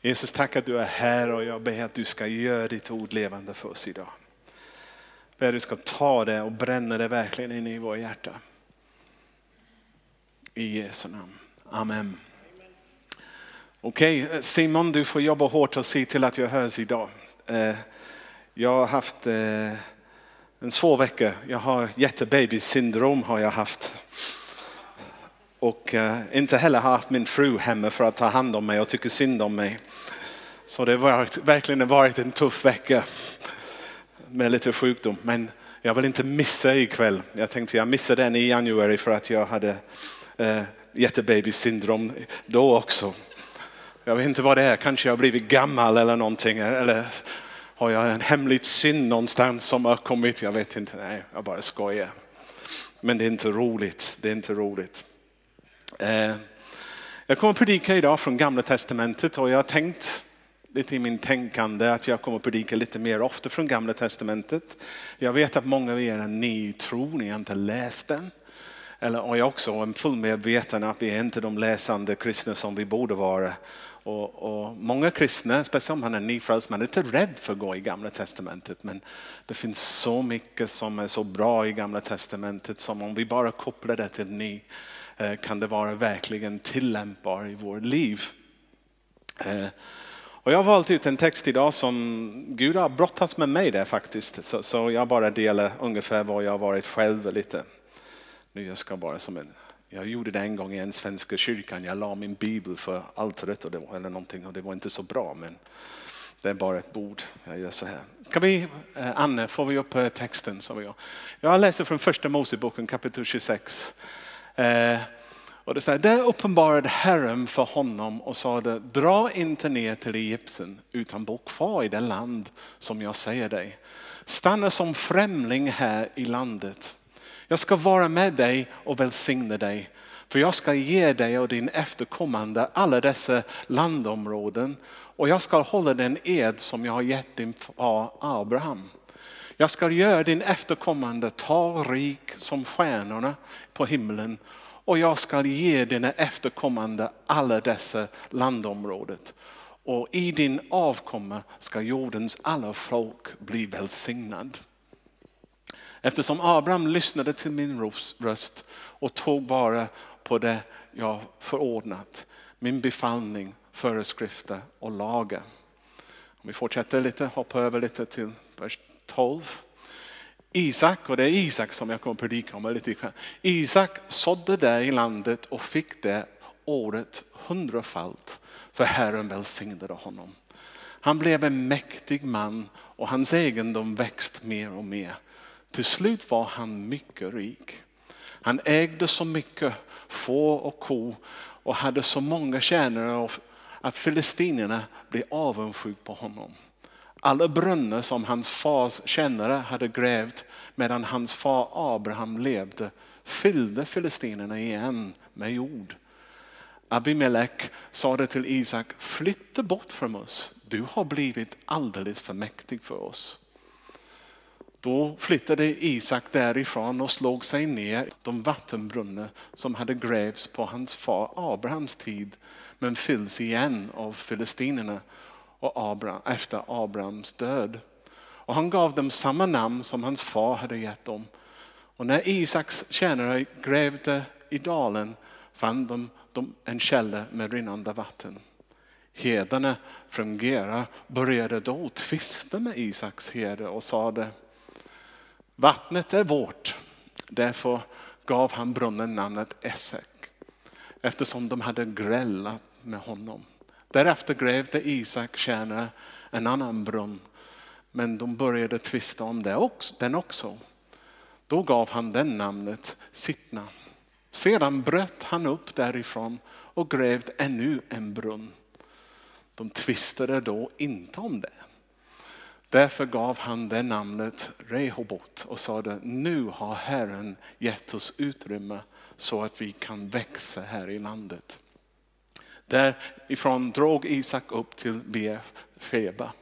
Jesus, tack att du är här och jag ber att du ska göra ditt ord levande för oss idag. Jag ber att du ska ta det och bränna det verkligen in i våra hjärta. I Jesu namn. Amen. Okej, okay, Simon du får jobba hårt och se till att jag hörs idag. Eh, jag har haft eh, en svår vecka. Jag har jättebabysyndrom har jag haft. Och eh, inte heller haft min fru hemma för att ta hand om mig och tycker synd om mig. Så det har verkligen varit en tuff vecka med lite sjukdom. Men jag vill inte missa ikväll. Jag tänkte jag missade den i januari för att jag hade eh, jättebabysyndrom då också. Jag vet inte vad det är, kanske jag har blivit gammal eller någonting. Eller har jag en hemligt synd någonstans som har kommit? Jag vet inte, nej jag bara skojar. Men det är inte roligt, det är inte roligt. Eh, jag kommer att predika idag från gamla testamentet och jag har tänkt lite i min tänkande att jag kommer att predika lite mer ofta från gamla testamentet. Jag vet att många av er är ny tro, ni har inte läst den. Eller, och jag också är full medveten att vi är inte de läsande kristna som vi borde vara. Och, och många kristna, speciellt om man är nyfrälst, man är inte rädd för att gå i gamla testamentet. Men det finns så mycket som är så bra i gamla testamentet som om vi bara kopplar det till ny Eh, kan det vara verkligen tillämpbar i vårt liv. Eh, och jag har valt ut en text idag som Gud har brottats med mig där faktiskt. Så, så jag bara delar ungefär vad jag har varit själv lite. Nu jag ska bara som en, jag gjorde det en gång i en svenska kyrkan. Jag la min bibel för altaret och det, eller någonting och det var inte så bra. Men det är bara ett bord. Jag gör så här. Kan vi, eh, Anne, får vi upp texten? Jag läser från första Moseboken kapitel 26. Eh, och det står, där uppenbarade Herren för honom och sade, dra inte ner till Egypten utan bo kvar i det land som jag säger dig. Stanna som främling här i landet. Jag ska vara med dig och välsigna dig. För jag ska ge dig och din efterkommande alla dessa landområden och jag ska hålla den ed som jag har gett din far Abraham. Jag ska göra din efterkommande talrik som stjärnorna på himlen och jag ska ge dina efterkommande alla dessa landområden. Och i din avkomma ska jordens alla folk bli välsignad. Eftersom Abraham lyssnade till min röst och tog vara på det jag förordnat, min befallning, föreskrifter och lagar. Om vi fortsätter lite, hoppar över lite till vers 12. Isak, och det är Isak som jag kommer att predika om lite ikväll. Isak sådde där i landet och fick det året hundrafalt för Herren välsignade honom. Han blev en mäktig man och hans egendom växt mer och mer. Till slut var han mycket rik. Han ägde så mycket får och ko och hade så många tjänare att filistinerna blev avundsjuka på honom. Alla brunnar som hans fars kännare hade grävt medan hans far Abraham levde fyllde filistinerna igen med jord. Abimelech sade till Isak, flytta bort från oss. Du har blivit alldeles för mäktig för oss. Då flyttade Isak därifrån och slog sig ner de vattenbrunnar som hade grävts på hans far Abrahams tid men fylls igen av filistinerna och Abraham, efter Abrahams död. Och han gav dem samma namn som hans far hade gett dem. Och när Isaks tjänare grävde i dalen fann de, de en källa med rinnande vatten. Herdarna från Gera började då tvista med Isaks herde och sade Vattnet är vårt. Därför gav han brunnen namnet Essek eftersom de hade grällat med honom. Därefter grävde Isak tjänare en annan brunn, men de började tvista om det också, den också. Då gav han den namnet Sittna. Sedan bröt han upp därifrån och grävde ännu en brunn. De tvistade då inte om det. Därför gav han det namnet Rehobot och sade, nu har Herren gett oss utrymme så att vi kan växa här i landet. Därifrån drog Isak upp till Beersheba.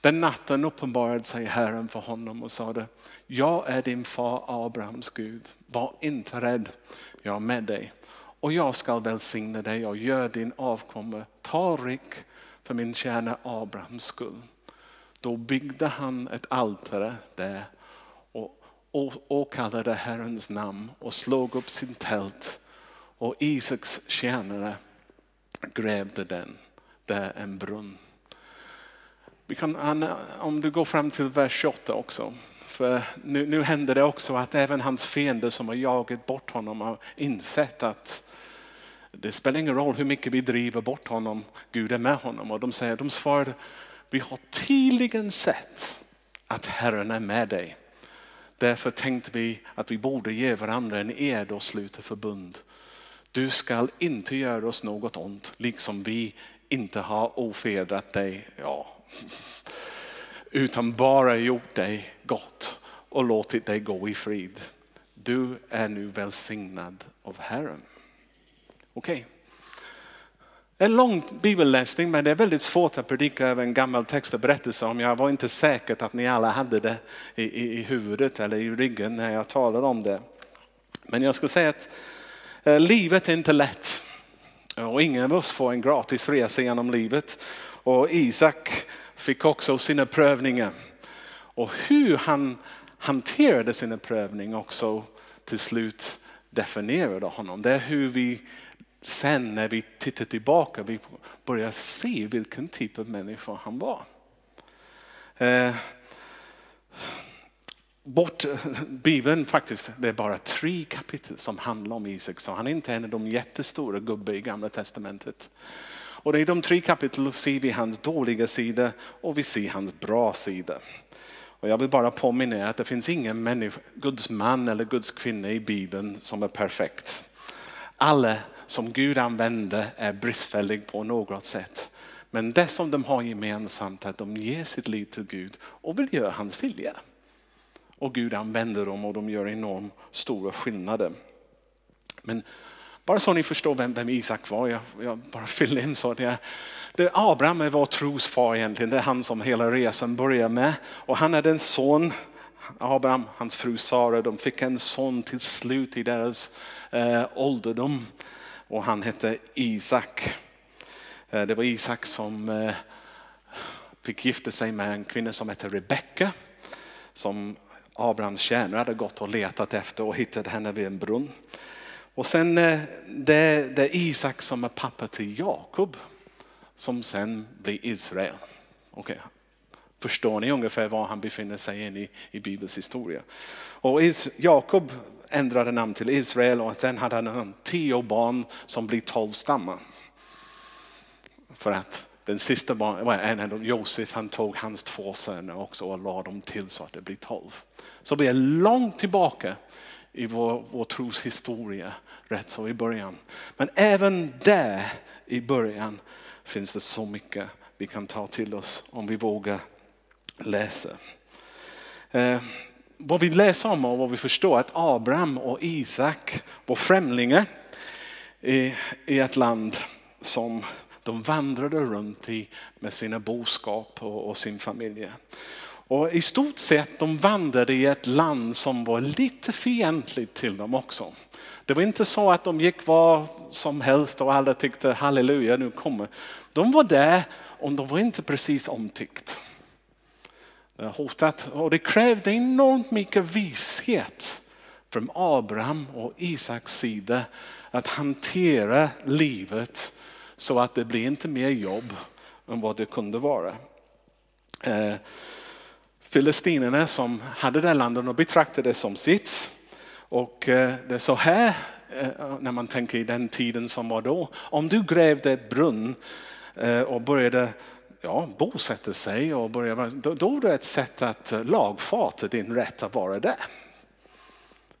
Den natten uppenbarade sig Herren för honom och sade, jag är din far Abrahams Gud, var inte rädd, jag är med dig. Och jag ska välsigna dig och göra din avkomma talrik för min tjänare Abrahams skull. Då byggde han ett altare där och åkallade Herrens namn och slog upp sin tält och Isaks tjänare grävde den, där en brunn. Vi kan, om du går fram till vers 28 också. För nu, nu händer det också att även hans fiender som har jagat bort honom har insett att det spelar ingen roll hur mycket vi driver bort honom, Gud är med honom. Och de säger, de svarar, vi har tydligen sett att Herren är med dig. Därför tänkte vi att vi borde ge varandra en ed och sluta förbund. Du skall inte göra oss något ont, liksom vi inte har ofedrat dig. Ja. Utan bara gjort dig gott och låtit dig gå i frid. Du är nu välsignad av Herren. Okej. Okay. En lång bibelläsning men det är väldigt svårt att predika över en gammal text och berättelse om. Jag var inte säker att ni alla hade det i, i, i huvudet eller i ryggen när jag talade om det. Men jag ska säga att Eh, livet är inte lätt. Eh, och ingen av oss får en gratis resa genom livet. Och Isak fick också sina prövningar. Och hur han hanterade sina prövningar också till slut definierade honom. Det är hur vi sen när vi tittar tillbaka vi börjar se vilken typ av människa han var. Eh, Bort, Bibeln faktiskt, det är bara tre kapitel som handlar om Isak. Så han är inte en av de jättestora gubbarna i gamla testamentet. Och i de tre kapitlen ser vi hans dåliga sida och vi ser hans bra sida. Och jag vill bara påminna er att det finns ingen människa, Guds man eller Guds kvinna i Bibeln som är perfekt. Alla som Gud använder är bristfällig på något sätt. Men det som de har gemensamt är att de ger sitt liv till Gud och vill göra hans vilja. Och Gud använder dem och de gör enormt stora skillnader. Men bara så ni förstår vem, vem Isak var, jag, jag bara fyller in så att jag, det, Abraham är vår trosfar egentligen, det är han som hela resan börjar med. Och han är den son, Abraham, hans fru Sara, de fick en son till slut i deras eh, ålderdom och han hette Isak. Eh, det var Isak som eh, fick gifta sig med en kvinna som hette Rebecka som Abrahams tjänare hade gått och letat efter och hittade henne vid en brunn. Och sen eh, det, det är Isak som är pappa till Jakob som sen blir Israel. Okay. Förstår ni ungefär var han befinner sig in i, i Bibelns historia? Och Jakob ändrade namn till Israel och sen hade han tio barn som blir tolv stammar. För att den sista barnen, Josef, han tog hans två söner också och lade dem till så att det blir tolv. Så vi är långt tillbaka i vår, vår troshistoria, rätt så i början. Men även där i början finns det så mycket vi kan ta till oss om vi vågar läsa. Eh, vad vi läser om och vad vi förstår att Abraham och Isak var främlingar i, i ett land som de vandrade runt i med sina boskap och, och sin familj. Och i stort sett de vandrade i ett land som var lite fientligt till dem också. Det var inte så att de gick var som helst och alla tyckte halleluja nu kommer. De var där och de var inte precis omtyckt. Hotat och det krävde enormt mycket vishet från Abraham och Isaks sida att hantera livet så att det blir inte mer jobb än vad det kunde vara. Eh, Filistinerna som hade det landet och betraktade det som sitt. Och eh, det är så här eh, när man tänker i den tiden som var då. Om du grävde ett brunn eh, och började ja, bosätta sig och började, då, då det ett sätt att eh, lagfarta din rätt att vara där.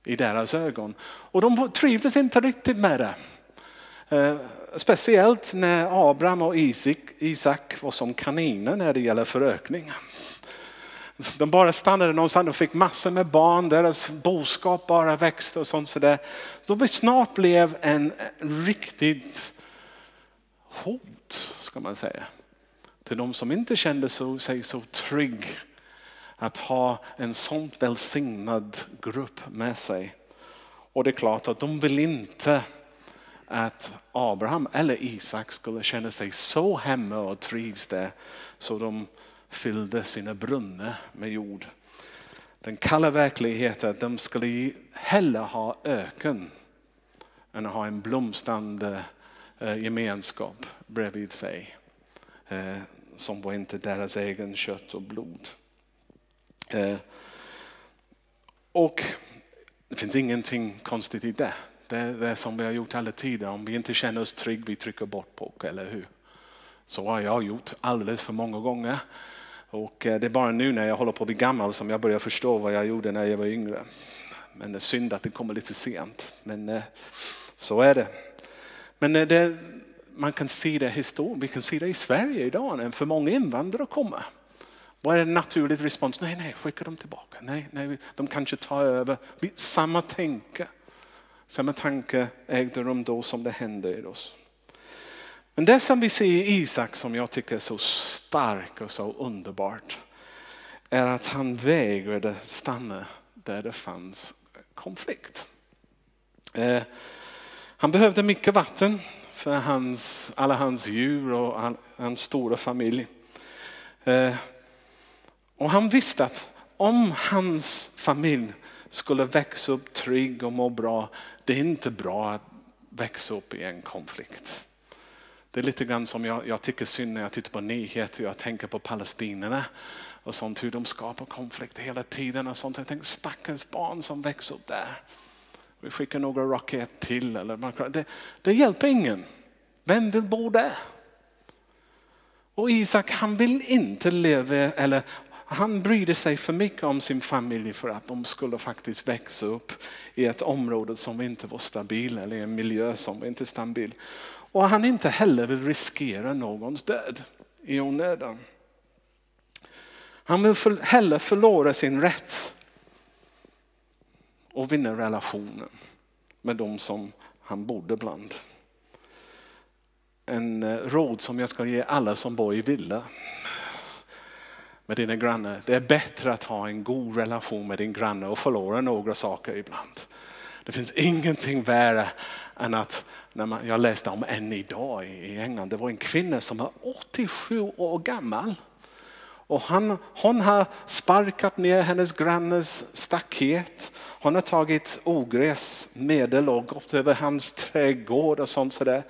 I deras ögon. Och de trivdes inte riktigt med det. Eh, Speciellt när Abraham och Isak, var som kaniner när det gäller förökning. De bara stannade någonstans de fick massor med barn, deras boskap bara växte och sånt sådär. De snart blev en riktigt hot, ska man säga. Till de som inte kände sig så trygg att ha en sånt välsignad grupp med sig. Och det är klart att de vill inte att Abraham eller Isak skulle känna sig så hemma och trivs där så de fyllde sina brunnar med jord. Den kalla verkligheten att de skulle hellre ha öken än att ha en blomstrande eh, gemenskap bredvid sig. Eh, som var inte deras egen kött och blod. Eh, och det finns ingenting konstigt i det. Det är det som vi har gjort alla tider. Om vi inte känner oss trygga, vi trycker bort på, eller hur? Så har jag gjort alldeles för många gånger. Och eh, det är bara nu när jag håller på att bli gammal som jag börjar förstå vad jag gjorde när jag var yngre. Men det är synd att det kommer lite sent. Men eh, så är det. Men eh, det, man kan se det historiskt. Vi kan se det i Sverige idag när för många invandrare kommer. Vad är en naturlig respons? Nej, nej, skicka dem tillbaka. Nej, nej, de kanske tar över. Samma tänke. Samma tanke ägde rum då som det hände i oss. Men det som vi ser i Isak som jag tycker är så starkt och så underbart är att han vägrade stanna där det fanns konflikt. Eh, han behövde mycket vatten för hans, alla hans djur och all, hans stora familj. Eh, och han visste att om hans familj skulle växa upp trygg och må bra, det är inte bra att växa upp i en konflikt. Det är lite grann som jag, jag tycker synd när jag tittar på nyheter och jag tänker på palestinierna och sånt, hur de skapar konflikter hela tiden och sånt. Jag tänker stackars barn som växer upp där. Vi skickar några raket till. Eller det, det hjälper ingen. Vem vill bo där? Och Isak han vill inte leva, eller han brydde sig för mycket om sin familj för att de skulle faktiskt växa upp i ett område som inte var stabil eller en miljö som inte var stabil. Och han inte heller vill riskera någons död i onödan. Han vill för, hellre förlora sin rätt och vinna relationen med de som han bodde bland. En eh, råd som jag ska ge alla som bor i villa med dina grannar. Det är bättre att ha en god relation med din granne och förlora några saker ibland. Det finns ingenting värre än att när man, jag läste om en idag i England. Det var en kvinna som var 87 år gammal. Och han, hon har sparkat ner hennes grannes staket. Hon har tagit ogräsmedel och gått över hans trädgård och sånt sådär.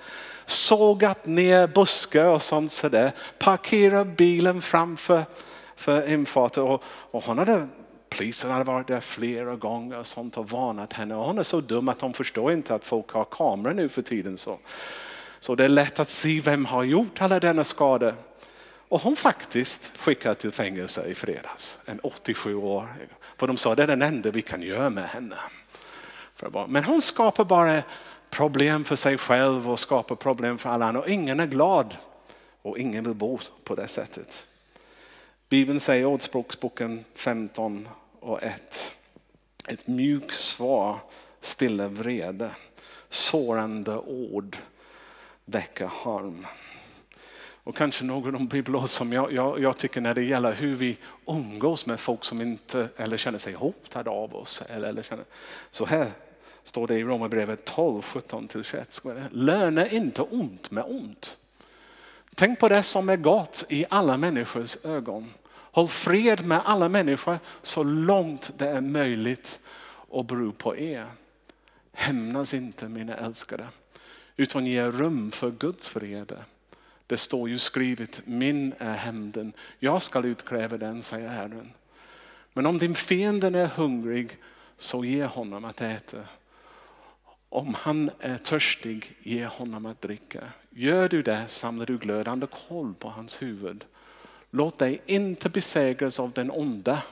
Sågat ner buskar och sånt sådär. Parkerat bilen framför för infarter Och, och hon hade Polisen hade varit där flera gånger och, sånt och varnat henne. Och hon är så dum att hon förstår inte att folk har kameror nu för tiden. Så, så det är lätt att se vem har gjort alla denna skada. Och hon faktiskt skickade till fängelse i fredags, en 87 år. För de sa att det är den enda vi kan göra med henne. Men hon skapar bara problem för sig själv och skapar problem för alla andra. Och ingen är glad och ingen vill bo på det sättet. Bibeln säger i Ordspråksboken 15 och 1. Ett mjukt svar stilla vrede. Sårande ord väcker harm. Och kanske någon bibelord som jag, jag, jag, tycker när det gäller hur vi umgås med folk som inte eller känner sig hotade av oss. Eller, eller känner, så här står det i Romarbrevet 12, 17 21. Löna inte ont med ont. Tänk på det som är gott i alla människors ögon. Håll fred med alla människor så långt det är möjligt och bero på er. Hämnas inte mina älskade, utan ge rum för Guds vrede. Det står ju skrivet, min är hämnden, jag ska utkräva den, säger Herren. Men om din fiende är hungrig, så ge honom att äta. Om han är törstig, ge honom att dricka. Gör du det samlar du glödande koll på hans huvud. Låt dig inte besegras av den onda,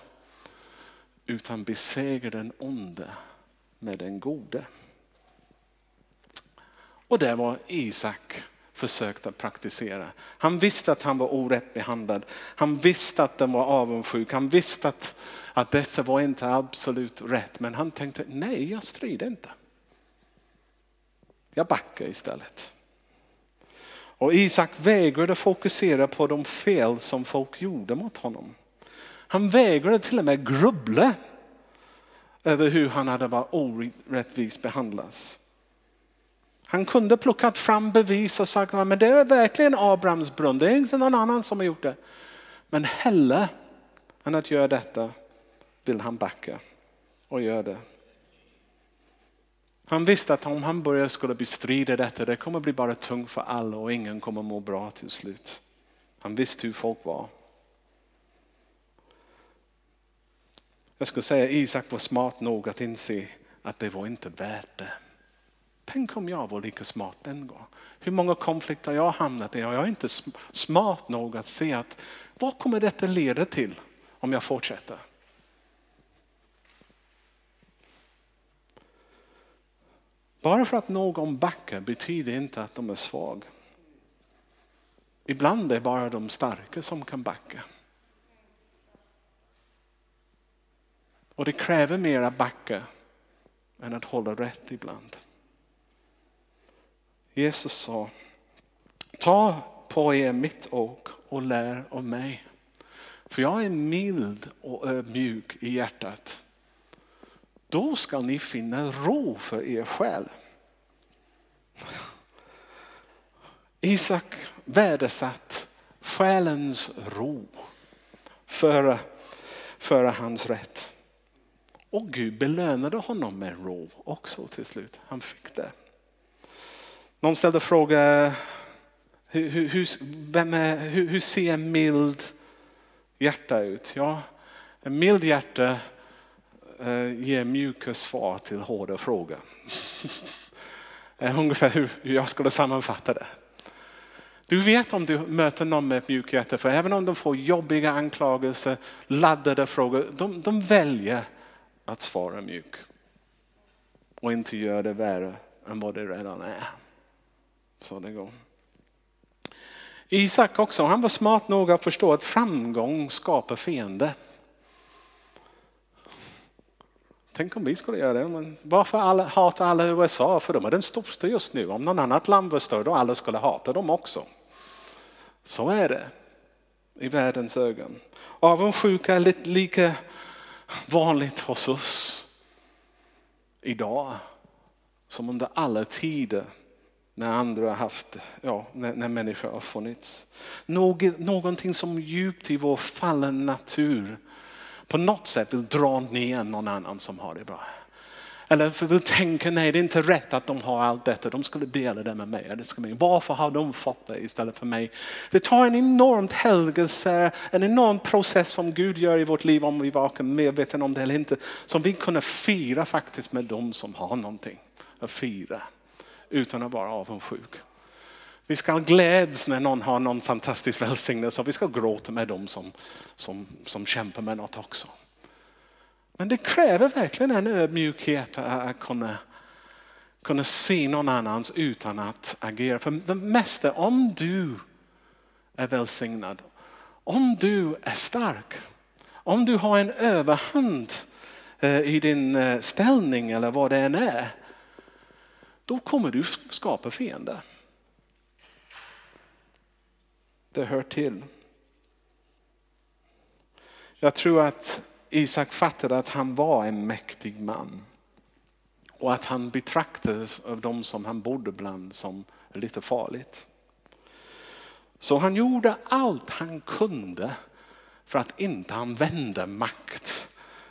utan besegra den onde med den gode. Och det var Isak försökte praktisera. Han visste att han var orätt behandlad. Han visste att den var avundsjuk. Han visste att, att detta var inte absolut rätt. Men han tänkte, nej jag strider inte. Jag backar istället. Och Isak vägrade fokusera på de fel som folk gjorde mot honom. Han vägrade till och med grubbla över hur han hade varit orättvist behandlad. Han kunde plockat fram bevis och sagt att det är verkligen Abrahams brunn, det är inte någon annan som har gjort det. Men hellre än att göra detta vill han backa och göra det. Han visste att om han börjar skulle bestrida detta, det kommer bli bara tungt för alla och ingen kommer må bra till slut. Han visste hur folk var. Jag skulle säga Isak var smart nog att inse att det var inte värt det. Tänk om jag var lika smart den gången. Hur många konflikter jag hamnat i och jag är inte smart nog att se att vad kommer detta leda till om jag fortsätter? Bara för att någon backar betyder inte att de är svag. Ibland är det bara de starka som kan backa. Och det kräver mer att backa än att hålla rätt ibland. Jesus sa, ta på er mitt ok och lär av mig. För jag är mild och ödmjuk i hjärtat. Då ska ni finna ro för er själ. Isak värdesatt själens ro före, före hans rätt. Och Gud belönade honom med ro också till slut. Han fick det. Någon ställde frågan, hur, hur, är, hur, hur ser en mild hjärta ut? Ja, en mild hjärta Eh, ge ger mjuka svar till hårda frågor. Eh, ungefär hur jag skulle sammanfatta det. Du vet om du möter någon med ett mjukt hjärta, för även om de får jobbiga anklagelser, laddade frågor, de, de väljer att svara mjuk. Och inte göra det värre än vad det redan är. Så det går. Isak också, han var smart nog att förstå att framgång skapar fiende. Tänk om vi skulle göra det. Men varför alla, hatar alla USA? För de är den största just nu. Om någon annat land var större då alla skulle hata dem också. Så är det i världens ögon. Avundsjuka är lite lika vanligt hos oss idag som under alla tider när andra har haft, ja, när, när människor har funnits. Någ, någonting som djupt i vår fallen natur på något sätt vill dra ner någon annan som har det bra. Eller för vill tänka, nej det är inte rätt att de har allt detta, de skulle dela det med mig. Varför har de fått det istället för mig? Det tar en enormt helgelse, en enorm process som Gud gör i vårt liv om vi var medvetna om det eller inte. Som vi kunde fira faktiskt med de som har någonting att fira utan att vara avundsjuk. Vi ska glädjas när någon har någon fantastisk välsignelse och vi ska gråta med dem som, som, som kämpar med något också. Men det kräver verkligen en ödmjukhet att kunna, kunna se någon annans utan att agera. För det mesta, om du är välsignad, om du är stark, om du har en överhand eh, i din eh, ställning eller vad det än är, då kommer du skapa fiender. Det hör till. Jag tror att Isak fattade att han var en mäktig man. Och att han betraktades av de som han bodde bland som lite farligt. Så han gjorde allt han kunde för att inte använda makt,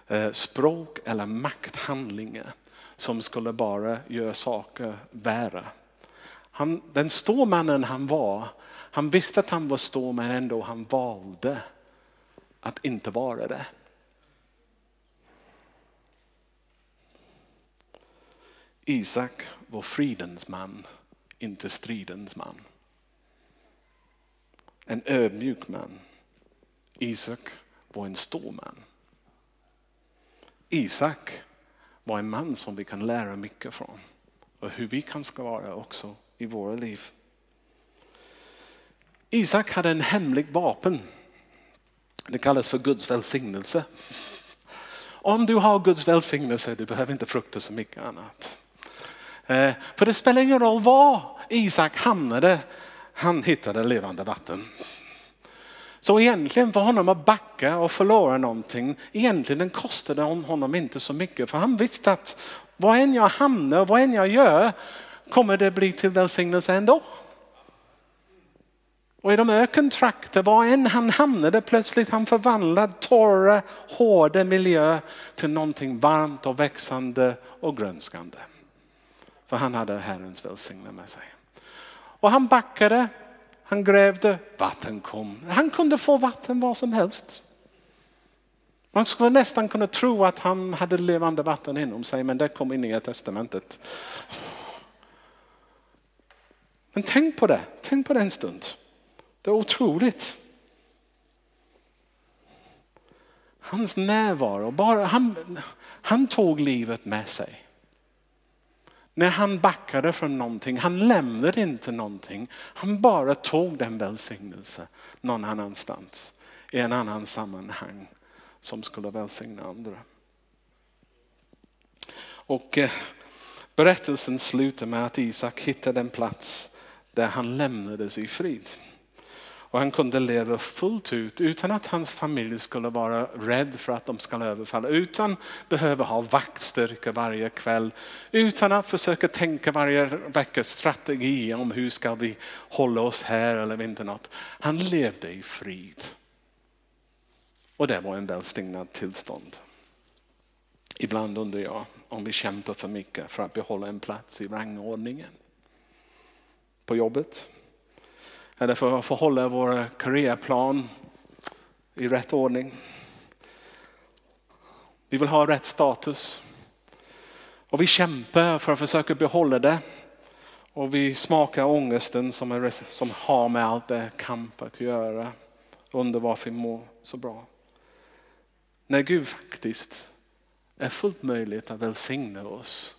eh, språk eller makthandlingar som skulle bara göra saker värre. Han, den stormannen han var, han visste att han var stor men ändå han valde att inte vara det. Isak var fridens man, inte stridens man. En ödmjuk man. Isak var en stor man. Isak var en man som vi kan lära mycket från och hur vi kan ska vara också i våra liv. Isak hade en hemlig vapen. Det kallas för Guds välsignelse. Om du har Guds välsignelse, du behöver inte frukta så mycket annat. Eh, för det spelar ingen roll var Isak hamnade, han hittade levande vatten. Så egentligen för honom att backa och förlora någonting, egentligen kostade honom inte så mycket. För han visste att vad än jag hamnar, vad än jag gör, kommer det bli till välsignelse ändå. Och i de ökentrakter, var än han hamnade, plötsligt han förvandlade torra, hårda miljö till någonting varmt och växande och grönskande. För han hade Herrens välsignelse med sig. Och han backade, han grävde, vatten kom. Han kunde få vatten var som helst. Man skulle nästan kunna tro att han hade levande vatten inom sig, men det kom i Nya Testamentet. Men tänk på det, tänk på det en stund. Det är otroligt. Hans närvaro, bara, han, han tog livet med sig. När han backade från någonting, han lämnade inte någonting. Han bara tog den välsignelse någon annanstans, i en annan sammanhang som skulle välsigna andra. Och eh, berättelsen slutar med att Isak hittade en plats där han lämnades i frid. Och han kunde leva fullt ut utan att hans familj skulle vara rädd för att de ska överfalla. Utan behöva ha vaktstyrka varje kväll. Utan att försöka tänka varje vecka strategi om hur ska vi hålla oss här eller inte något. Han levde i frid. Och det var en välsignad tillstånd. Ibland undrar jag om vi kämpar för mycket för att behålla en plats i rangordningen. På jobbet, eller för att få hålla vår karriärplan i rätt ordning. Vi vill ha rätt status. Och vi kämpar för att försöka behålla det. Och vi smakar ångesten som, är, som har med allt det kamp att göra. Under varför vi mår så bra. När Gud faktiskt är fullt möjligt att välsigna oss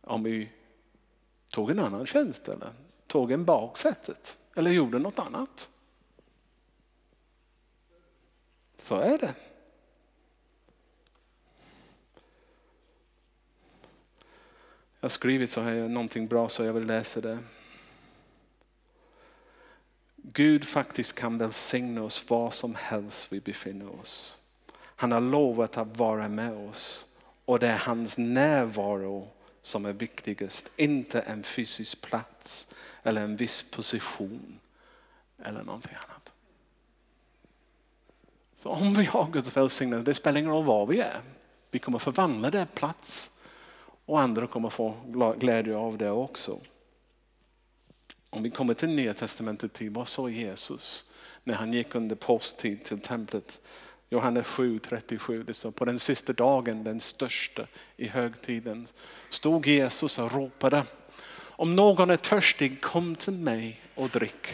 om vi tog en annan tjänst eller tog en baksätet eller gjorde något annat. Så är det. Jag har skrivit så här, någonting bra så jag vill läsa det. Gud faktiskt kan välsigna oss var som helst vi befinner oss. Han har lovat att vara med oss och det är hans närvaro som är viktigast, inte en fysisk plats eller en viss position eller någonting annat. Så om vi har Guds välsignelse, det spelar ingen roll var vi är. Vi kommer förvandla det plats och andra kommer få glädje av det också. Om vi kommer till Nya Testamentet till vad sa Jesus när han gick under posttid till templet? Johannes 7.37, det står på den sista dagen, den största i högtiden, stod Jesus och ropade om någon är törstig, kom till mig och drick.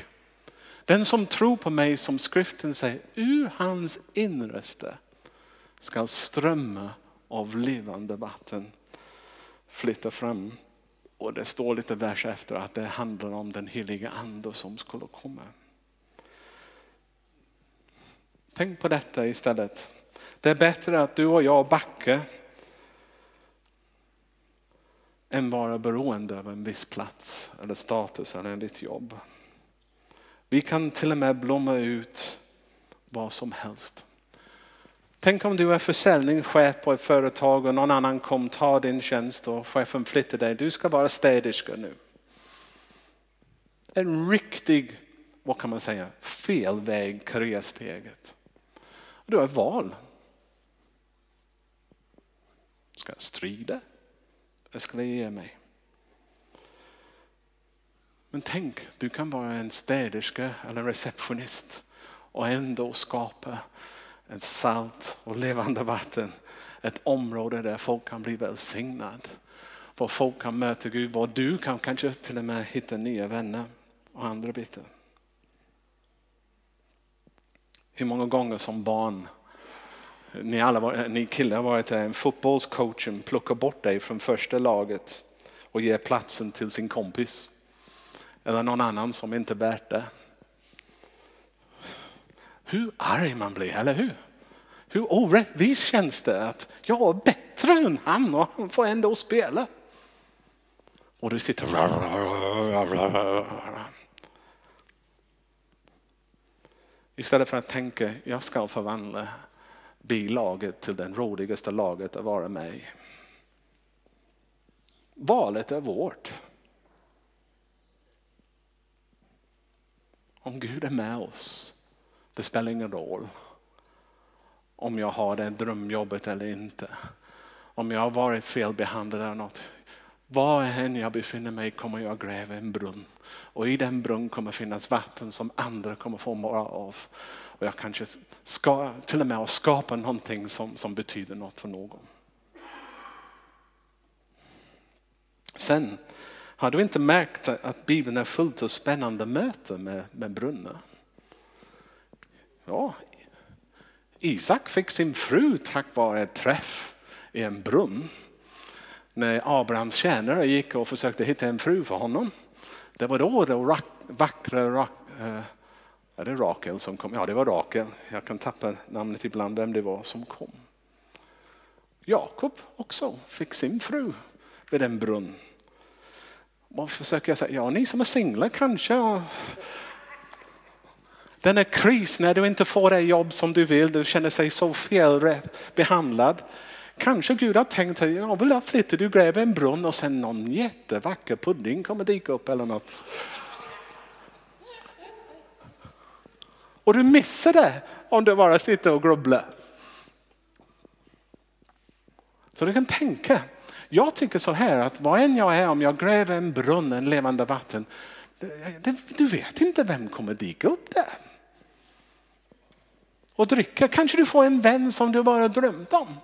Den som tror på mig, som skriften säger, ur hans innersta ska strömma av levande vatten flytta fram. Och det står lite vers efter att det handlar om den heliga ande som skulle komma. Tänk på detta istället. Det är bättre att du och jag backar än vara beroende av en viss plats eller status eller en viss jobb. Vi kan till och med blomma ut vad som helst. Tänk om du är försäljningschef på ett företag och någon annan kom ta din tjänst och chefen flyttar dig. Du ska vara städerska nu. En riktig, vad kan man säga, fel väg karriärsteget. Du har ett val. Ska jag strida? Eller ska jag ge mig. Men tänk, du kan vara en städerska eller en receptionist och ändå skapa ett salt och levande vatten. Ett område där folk kan bli välsignade. Var folk kan möta Gud, var du kan kanske till och med hitta nya vänner och andra bitar. Hur många gånger som barn ni, alla, ni killar har varit en fotbollscoachen plockar bort dig från första laget och ger platsen till sin kompis. Eller någon annan som inte bär värt det. Hur arg man blir, eller hur? Hur orättvist känns det att jag är bättre än han och han får ändå spela. Och du sitter Istället för att tänka, jag ska förvandla bilaget till det roligaste laget att vara mig. Valet är vårt. Om Gud är med oss, det spelar ingen roll om jag har det drömjobbet eller inte. Om jag har varit felbehandlad eller något. Var än jag befinner mig kommer jag gräva en brunn. Och i den brunn kommer finnas vatten som andra kommer få vara av. Och jag kanske ska till och med skapa någonting som, som betyder något för någon. Sen, har du inte märkt att Bibeln är fullt av spännande möten med, med brunnar? Ja, Isak fick sin fru tack vare ett träff i en brunn. När Abrahams tjänare gick och försökte hitta en fru för honom. Det var då det vackra, rak, äh, är det Rakel som kom? Ja, det var Rakel. Jag kan tappa namnet ibland, vem det var som kom. Jakob också fick sin fru vid en brunn. Vad försöker jag säga? Ja, ni som är singlar kanske. Den är kris när du inte får det jobb som du vill, du känner sig så felbehandlad. Kanske Gud har tänkt att jag vill flytta, du gräver en brunn och sen någon jättevacker pudding kommer dyka upp eller något. Och du missar det om du bara sitter och grubblar. Så du kan tänka, jag tycker så här att vad än jag är, om jag gräver en brunn, en levande vatten, du vet inte vem kommer dyka upp där. Och dricka, kanske du får en vän som du bara drömt om.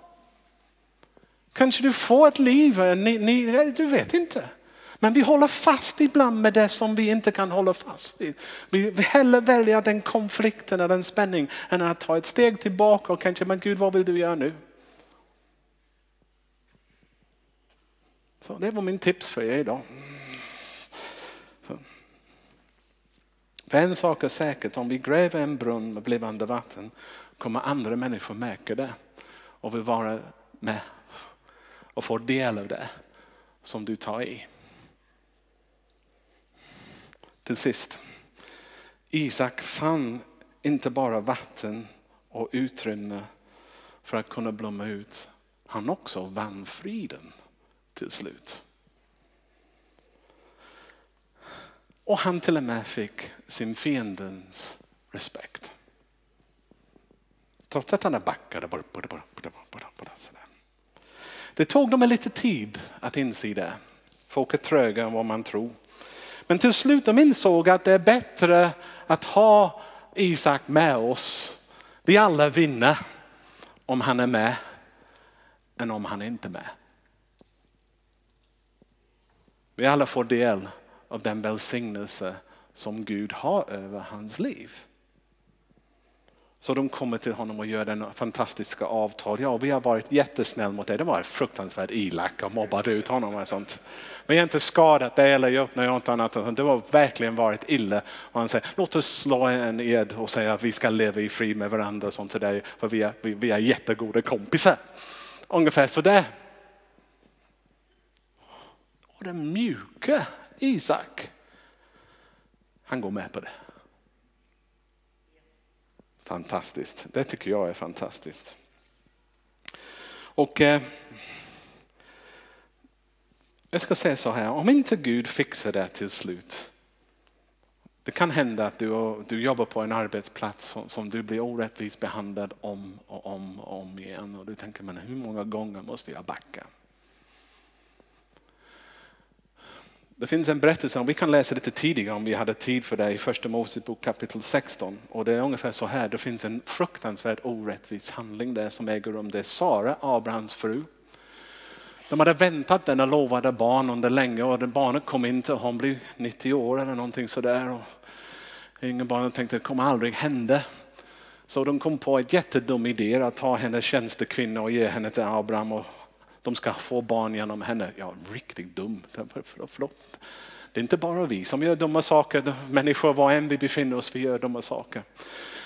Kanske du får ett liv, eh, ni, ni, du vet inte. Men vi håller fast ibland med det som vi inte kan hålla fast vid. Vi hellre väljer den konflikten eller den spänningen än att ta ett steg tillbaka och kanske, men Gud vad vill du göra nu? Så det var min tips för er idag. Så. För en sak är säkert, om vi gräver en brunn med blivande vatten kommer andra människor märka det och vill vara med och får del av det som du tar i. Till sist, Isak fann inte bara vatten och utrymme för att kunna blomma ut. Han också vann friden till slut. Och han till och med fick sin fiendens respekt. Trots att han backade. Det tog dem lite tid att inse det. Folk är tröga än vad man tror. Men till slut de insåg att det är bättre att ha Isak med oss. Vi alla vinner om han är med än om han inte är med. Vi alla får del av den välsignelse som Gud har över hans liv. Så de kommer till honom och gör den fantastiska avtal. Ja, vi har varit jättesnäll mot dig. Det var fruktansvärt elak och mobbade ut honom och sånt. Men jag har inte skadat dig eller gjort något annat. Det har verkligen varit illa. Och han säger, låt oss slå en ed och säga att vi ska leva i fri med varandra sånt till dig. För vi är, vi, vi är jättegoda kompisar. Ungefär sådär. Och den mjuka Isak, han går med på det. Fantastiskt, det tycker jag är fantastiskt. Och eh, jag ska säga så här, om inte Gud fixar det till slut. Det kan hända att du, du jobbar på en arbetsplats som, som, du blir orättvist behandlad om och om och om igen. Och du tänker, men hur många gånger måste jag backa? Det finns en berättelse, och vi kan läsa lite tidigare om vi hade tid för det i första Mosebok kapitel 16. Och det är ungefär så här, det finns en fruktansvärt orättvis handling där som äger rum. Det är Sara, Abrahams fru. De hade väntat denna lovade barn under länge och barnet kom inte, hon blev 90 år eller någonting sådär. Och ingen barn tänkte det kommer aldrig hända. Så de kom på ett jättedum idé att ta hennes tjänstekvinna och ge henne till Abraham och de ska få barn genom henne. Ja, riktigt dum. Förlåt. Det är inte bara vi som gör dumma saker. Människor, var än vi befinner oss, vi gör dumma saker.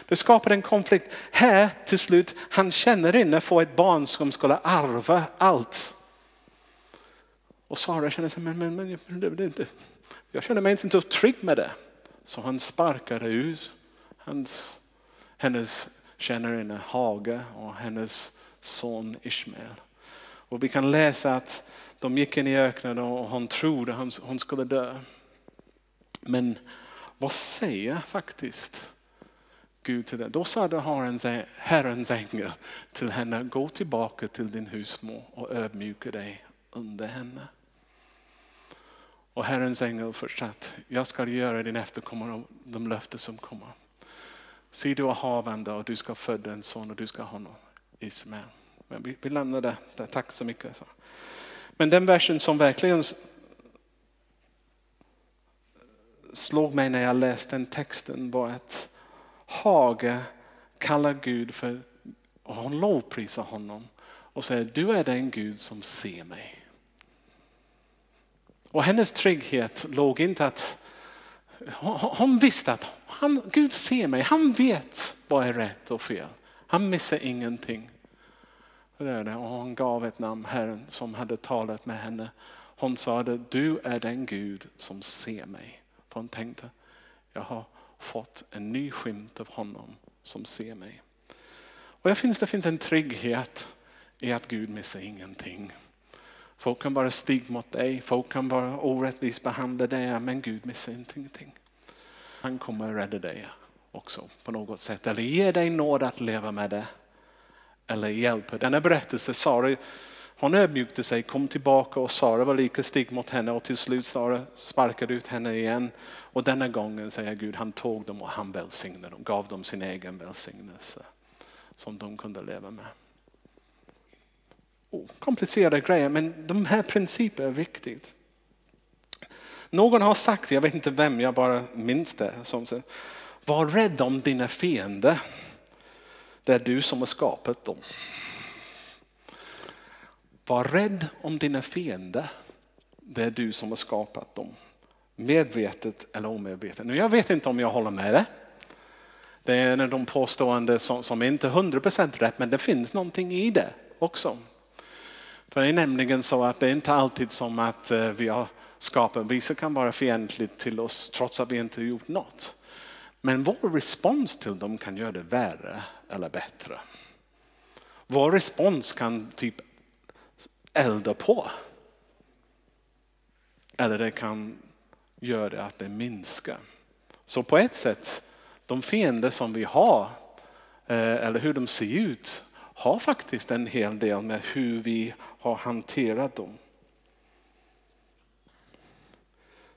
Det skapar en konflikt. Här till slut, han känner inne för ett barn som skulle arva allt. Och Sara känner sig, men, men, men det, det, det. jag känner mig inte trygg med det. Så han sparkade ut hans, hennes tjänarinna Hage och hennes son Ismael. Och vi kan läsa att de gick in i öknen och hon trodde hon skulle dö. Men Vad säger faktiskt Gud till det? Då sade Herrens ängel till henne, gå tillbaka till din husmor och ödmjuka dig under henne. Och Herrens ängel fortsatte, jag ska göra din efterkommare de löften som kommer. Se du är havande och du ska föda en son och du ska ha honom Ismael. Men vi, vi lämnar det där, tack så mycket. Men den versen som verkligen slog mig när jag läste den texten var att Hage kallar Gud för, och hon lovprisar honom och säger du är den Gud som ser mig. Och hennes trygghet låg inte att hon visste att han, Gud ser mig, han vet vad är rätt och fel. Han missar ingenting. Det det. Och hon gav ett namn, Herren som hade talat med henne. Hon sade, du är den Gud som ser mig. För hon tänkte, jag har fått en ny skymt av honom som ser mig. Och jag finns, det finns en trygghet i att Gud missar ingenting. Folk kan vara stig mot dig, folk kan vara orättvist behandla dig, men Gud missar ingenting. Han kommer att rädda dig också på något sätt, eller ge dig nåd att leva med det. Eller hjälper. Denna berättelse, Sara, hon ödmjukte sig, kom tillbaka och Sara var lika stygg mot henne och till slut Sara sparkade ut henne igen. Och denna gången säger Gud, han tog dem och han välsignade dem, gav dem sin egen välsignelse som de kunde leva med oh, komplicerade grejer, men de här principerna är viktiga. Någon har sagt, jag vet inte vem, jag bara minns det, som säger, var rädd om dina fiender. Det är du som har skapat dem. Var rädd om dina fiender. Det är du som har skapat dem. Medvetet eller omedvetet. Nu, jag vet inte om jag håller med det. Det är en av de påståenden som, som inte är 100% rätt, men det finns någonting i det också. För det är nämligen så att det är inte alltid som att eh, vi har skapat, vissa kan vara fientligt till oss trots att vi inte gjort något. Men vår respons till dem kan göra det värre eller bättre. Vår respons kan typ elda på. Eller det kan göra att det minskar. Så på ett sätt, de fiender som vi har, eh, eller hur de ser ut, har faktiskt en hel del med hur vi har hanterat dem.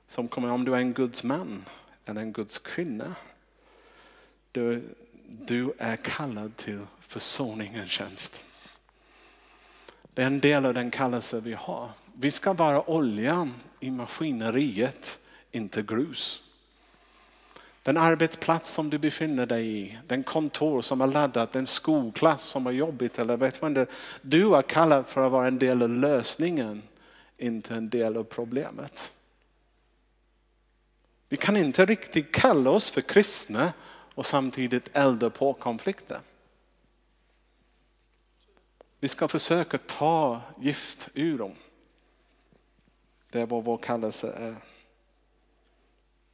Som kommer om du är en Guds man eller en Guds kvinna. Du, du är kallad till försoningens tjänst. Det är en del av den kallelse vi har. Vi ska vara oljan i maskineriet, inte grus. Den arbetsplats som du befinner dig i, den kontor som är laddat, den skolklass som är jobbigt eller vet man det. Du är kallad för att vara en del av lösningen, inte en del av problemet. Vi kan inte riktigt kalla oss för kristna och samtidigt elda på konflikter. Vi ska försöka ta gift ur dem. Det är vad vår kallelse är.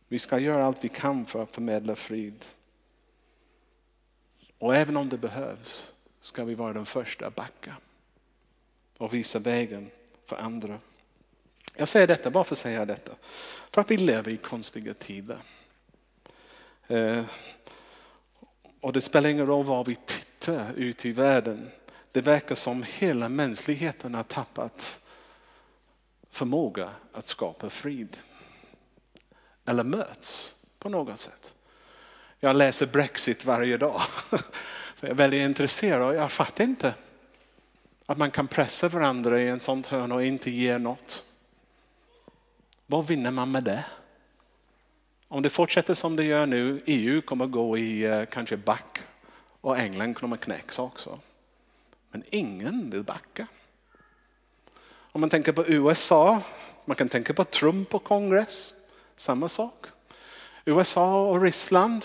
Vi ska göra allt vi kan för att förmedla frid. Och även om det behövs ska vi vara den första att backa och visa vägen för andra. Jag säger detta varför säger jag detta. För att vi lever i konstiga tider. Eh, och det spelar ingen roll var vi tittar ut i världen. Det verkar som hela mänskligheten har tappat förmåga att skapa frid eller möts på något sätt. Jag läser Brexit varje dag. Jag är väldigt intresserad och jag fattar inte att man kan pressa varandra i en sånt hörn och inte ge något. Vad vinner man med det? Om det fortsätter som det gör nu, EU kommer gå i eh, kanske back och England kommer knäckas också. Men ingen vill backa. Om man tänker på USA, man kan tänka på Trump och kongress. Samma sak. USA och Ryssland.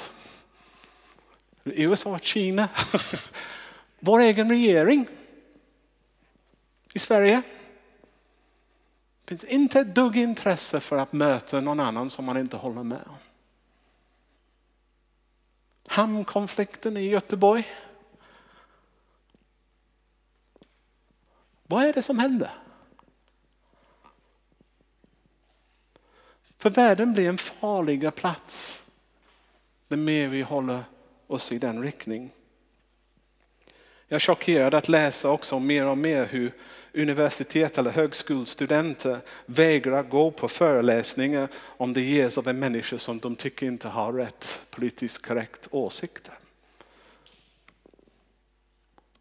USA och Kina. Vår egen regering i Sverige. Det finns inte ett dugg intresse för att möta någon annan som man inte håller med om. Hamnkonflikten i Göteborg. Vad är det som händer? För världen blir en farligare plats det mer vi håller oss i den riktning. Jag är chockerad att läsa också mer och mer hur universitet eller högskolestudenter vägrar gå på föreläsningar om det ges av en människa som de tycker inte har rätt politiskt korrekt åsikter.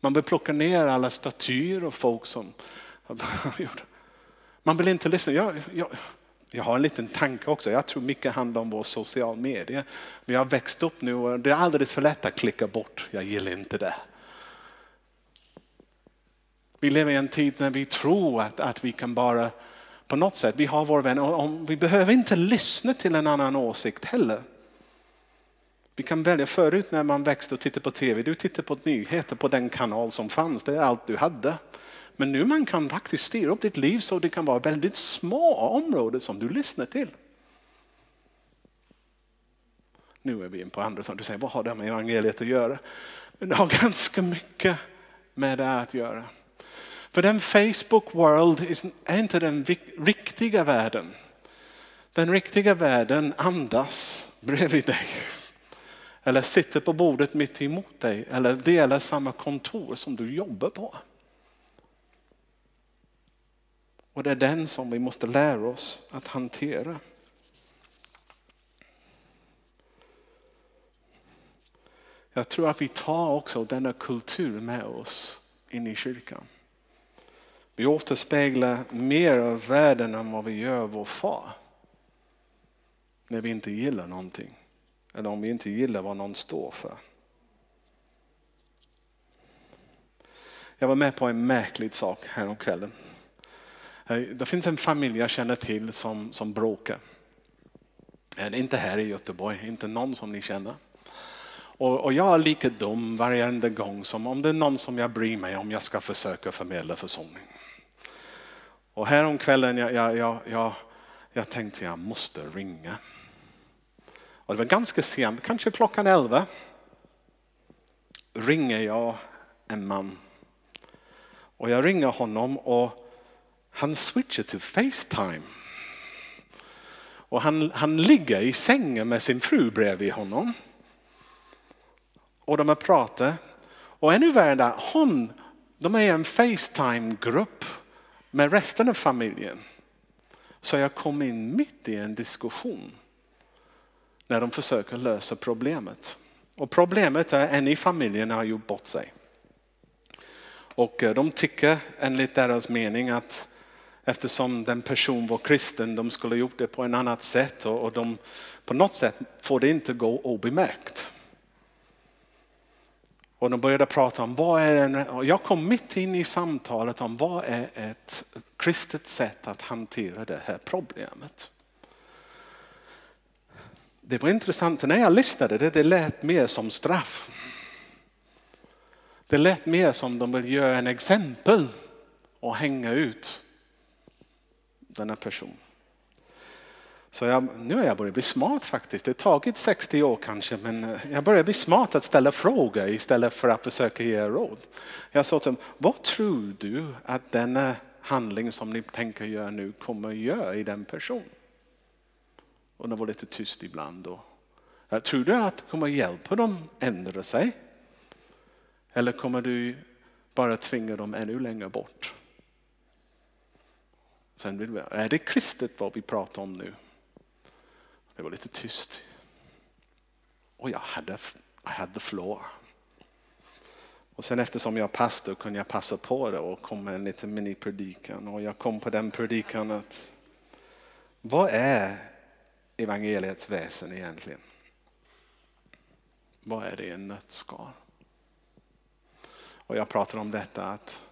Man vill plocka ner alla statyer och folk som man vill inte lyssna. Jag, jag, jag har en liten tanke också. Jag tror mycket handlar om vår social media. Vi har växt upp nu och det är alldeles för lätt att klicka bort. Jag gillar inte det. Vi lever i en tid när vi tror att, att vi kan bara på något sätt, vi har vår vän, och vi behöver inte lyssna till en annan åsikt heller. Vi kan välja förut när man växte och tittade på tv, du tittade på nyheter på den kanal som fanns, det är allt du hade. Men nu man kan faktiskt styra upp ditt liv så det kan vara väldigt små områden som du lyssnar till. Nu är vi in på andra som du säger, vad har det med evangeliet att göra? Det har ganska mycket med det att göra. För den Facebook world är inte den riktiga världen. Den riktiga världen andas bredvid dig. Eller sitter på bordet mitt emot dig. Eller delar samma kontor som du jobbar på. Och det är den som vi måste lära oss att hantera. Jag tror att vi tar också denna kultur med oss in i kyrkan. Vi återspeglar mer av världen än vad vi gör vår far. När vi inte gillar någonting. Eller om vi inte gillar vad någon står för. Jag var med på en märklig sak häromkvällen. Eh, det finns en familj jag känner till som, som bråkar. Eh, inte här i Göteborg, inte någon som ni känner. Och, och jag är lika dum varje gång som om det är någon som jag bryr mig om jag ska försöka förmedla försoning. Och häromkvällen jag, jag, jag, jag, jag tänkte jag måste ringa. Och det var ganska sent, kanske klockan elva. Ringer jag en man. Och jag ringer honom och han switchar till Facetime. Och han, han ligger i sängen med sin fru bredvid honom. Och de har pratat. Och ännu värre hon, de är i en Facetime-grupp med resten av familjen. Så jag kom in mitt i en diskussion när de försöker lösa problemet. Och problemet är att en i familjen har gjort bort sig. Och eh, de tycker enligt deras mening att eftersom den person var kristen, de skulle gjort det på ett annat sätt och de, på något sätt får det inte gå obemärkt. Och de började prata om vad är en, och jag kom mitt in i samtalet om vad är ett kristet sätt att hantera det här problemet. Det var intressant, när jag lyssnade det, det lät mer som straff. Det lät mer som de vill göra en exempel och hänga ut denna person. Så jag, nu har jag börjat bli smart faktiskt. Det har tagit 60 år kanske, men eh, jag börjar bli smart att ställa frågor istället för att försöka ge råd. Jag sa till dem, vad tror du att denna eh, handling som ni tänker göra nu kommer att göra i den personen? Och det var lite tyst ibland. Då. tror du att det kommer att hjälpa dem att ändra sig? Eller kommer du bara tvinga dem ännu längre bort? Sen är det kristet vad vi pratar om nu? Det var lite tyst. Och jag hade, I had the floor. Och sen eftersom jag är pastor kunde jag passa på det och kom med en liten mini-predikan. Och jag kom på den predikan att vad är evangeliets väsen egentligen? Vad är det i en nötskal? Och jag pratar om detta att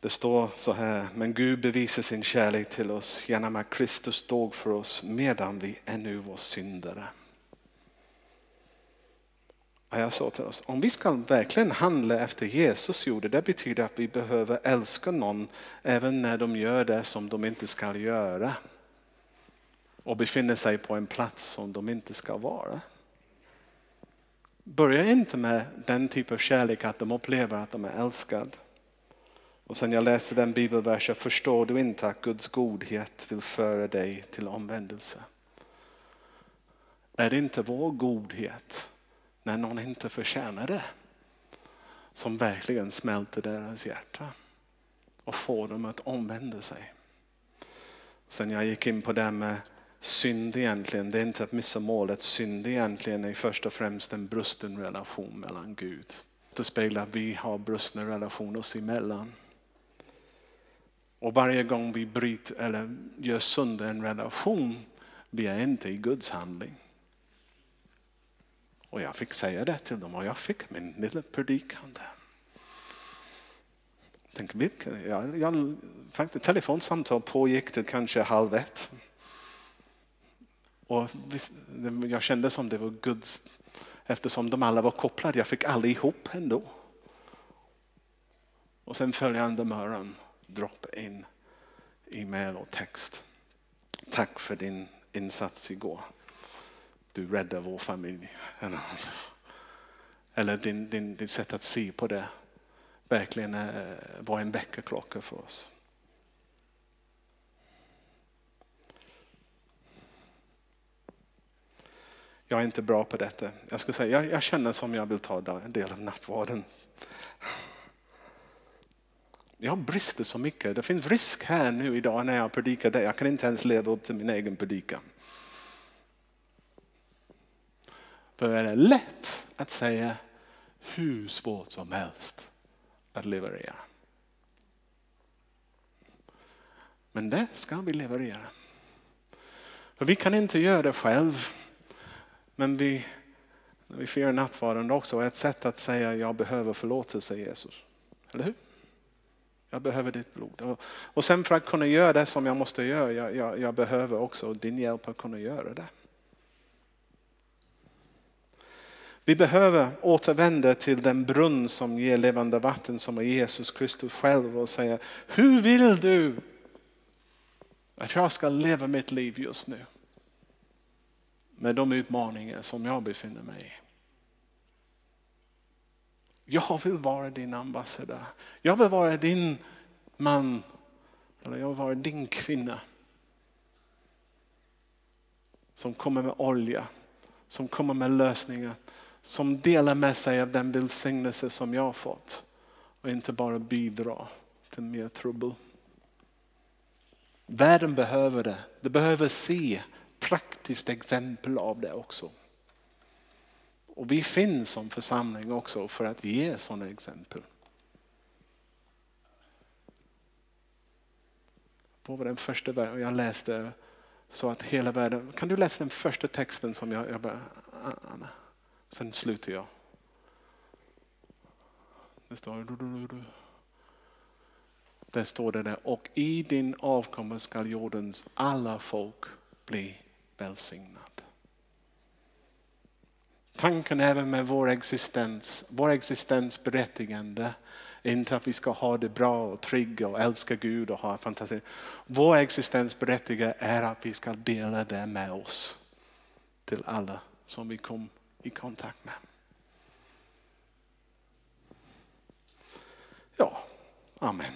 det står så här, men Gud bevisar sin kärlek till oss genom att Kristus dog för oss medan vi ännu var syndare. Och jag sa till oss, om vi ska verkligen handla efter Jesus gjorde, det betyder att vi behöver älska någon även när de gör det som de inte ska göra. Och befinner sig på en plats som de inte ska vara. Börja inte med den typ av kärlek att de upplever att de är älskade. Och sen jag läste den bibelversen, förstår du inte att Guds godhet vill föra dig till omvändelse? Är det inte vår godhet när någon inte förtjänar det som verkligen smälter deras hjärta och får dem att omvända sig? Sen jag gick in på det med synd egentligen, det är inte att missa målet. Synd egentligen är först och främst en brusten relation mellan Gud. Det speglar att vi har brustna relationer oss emellan. Och varje gång vi bryter eller gör sönder en relation, vi är inte i Guds handling. Och jag fick säga det till dem och jag fick min lilla predikan där. Tänk, vilka, jag, jag, faktiskt, telefonsamtal pågick till kanske halv ett. Och visst, jag kände som det var Guds, eftersom de alla var kopplade. Jag fick allihop ihop ändå. Och sen följande morgon droppa in e-mail och text. Tack för din insats igår. Du räddade vår familj. Eller din, din, din sätt att se på det verkligen eh, var en väckarklocka för oss. Jag är inte bra på detta. Jag, ska säga, jag, jag känner som jag vill ta en del av nattvarden. Jag brister så mycket. Det finns risk här nu idag när jag predikar det. Jag kan inte ens leva upp till min egen predikan. För det är lätt att säga hur svårt som helst att leverera. Men det ska vi leverera. För vi kan inte göra det själv. Men vi, när vi firar nattvarden också är ett sätt att säga jag behöver förlåtelse Jesus. Eller hur? Jag behöver ditt blod. Och sen för att kunna göra det som jag måste göra, jag, jag, jag behöver också din hjälp att kunna göra det. Vi behöver återvända till den brunn som ger levande vatten som är Jesus Kristus själv och säga, hur vill du att jag ska leva mitt liv just nu? Med de utmaningar som jag befinner mig i. Jag vill vara din ambassadör. Jag vill vara din man. Eller jag vill vara din kvinna. Som kommer med olja. Som kommer med lösningar. Som delar med sig av den välsignelse som jag har fått. Och inte bara bidrar till mer trubbel. Världen behöver det. Det behöver se praktiskt exempel av det också. Och vi finns som församling också för att ge sådana exempel. På den första världen, jag läste så att hela världen, kan du läsa den första texten som jag, jag bara, Anna, sen slutar jag. Det står, där står det där, och i din avkomma skall jordens alla folk bli välsignade. Tanken även med vår existens, vår existens berättigande är inte att vi ska ha det bra och trygga och älska Gud och ha fantasi. Vår existens berättigande är att vi ska dela det med oss till alla som vi kom i kontakt med. Ja, Amen.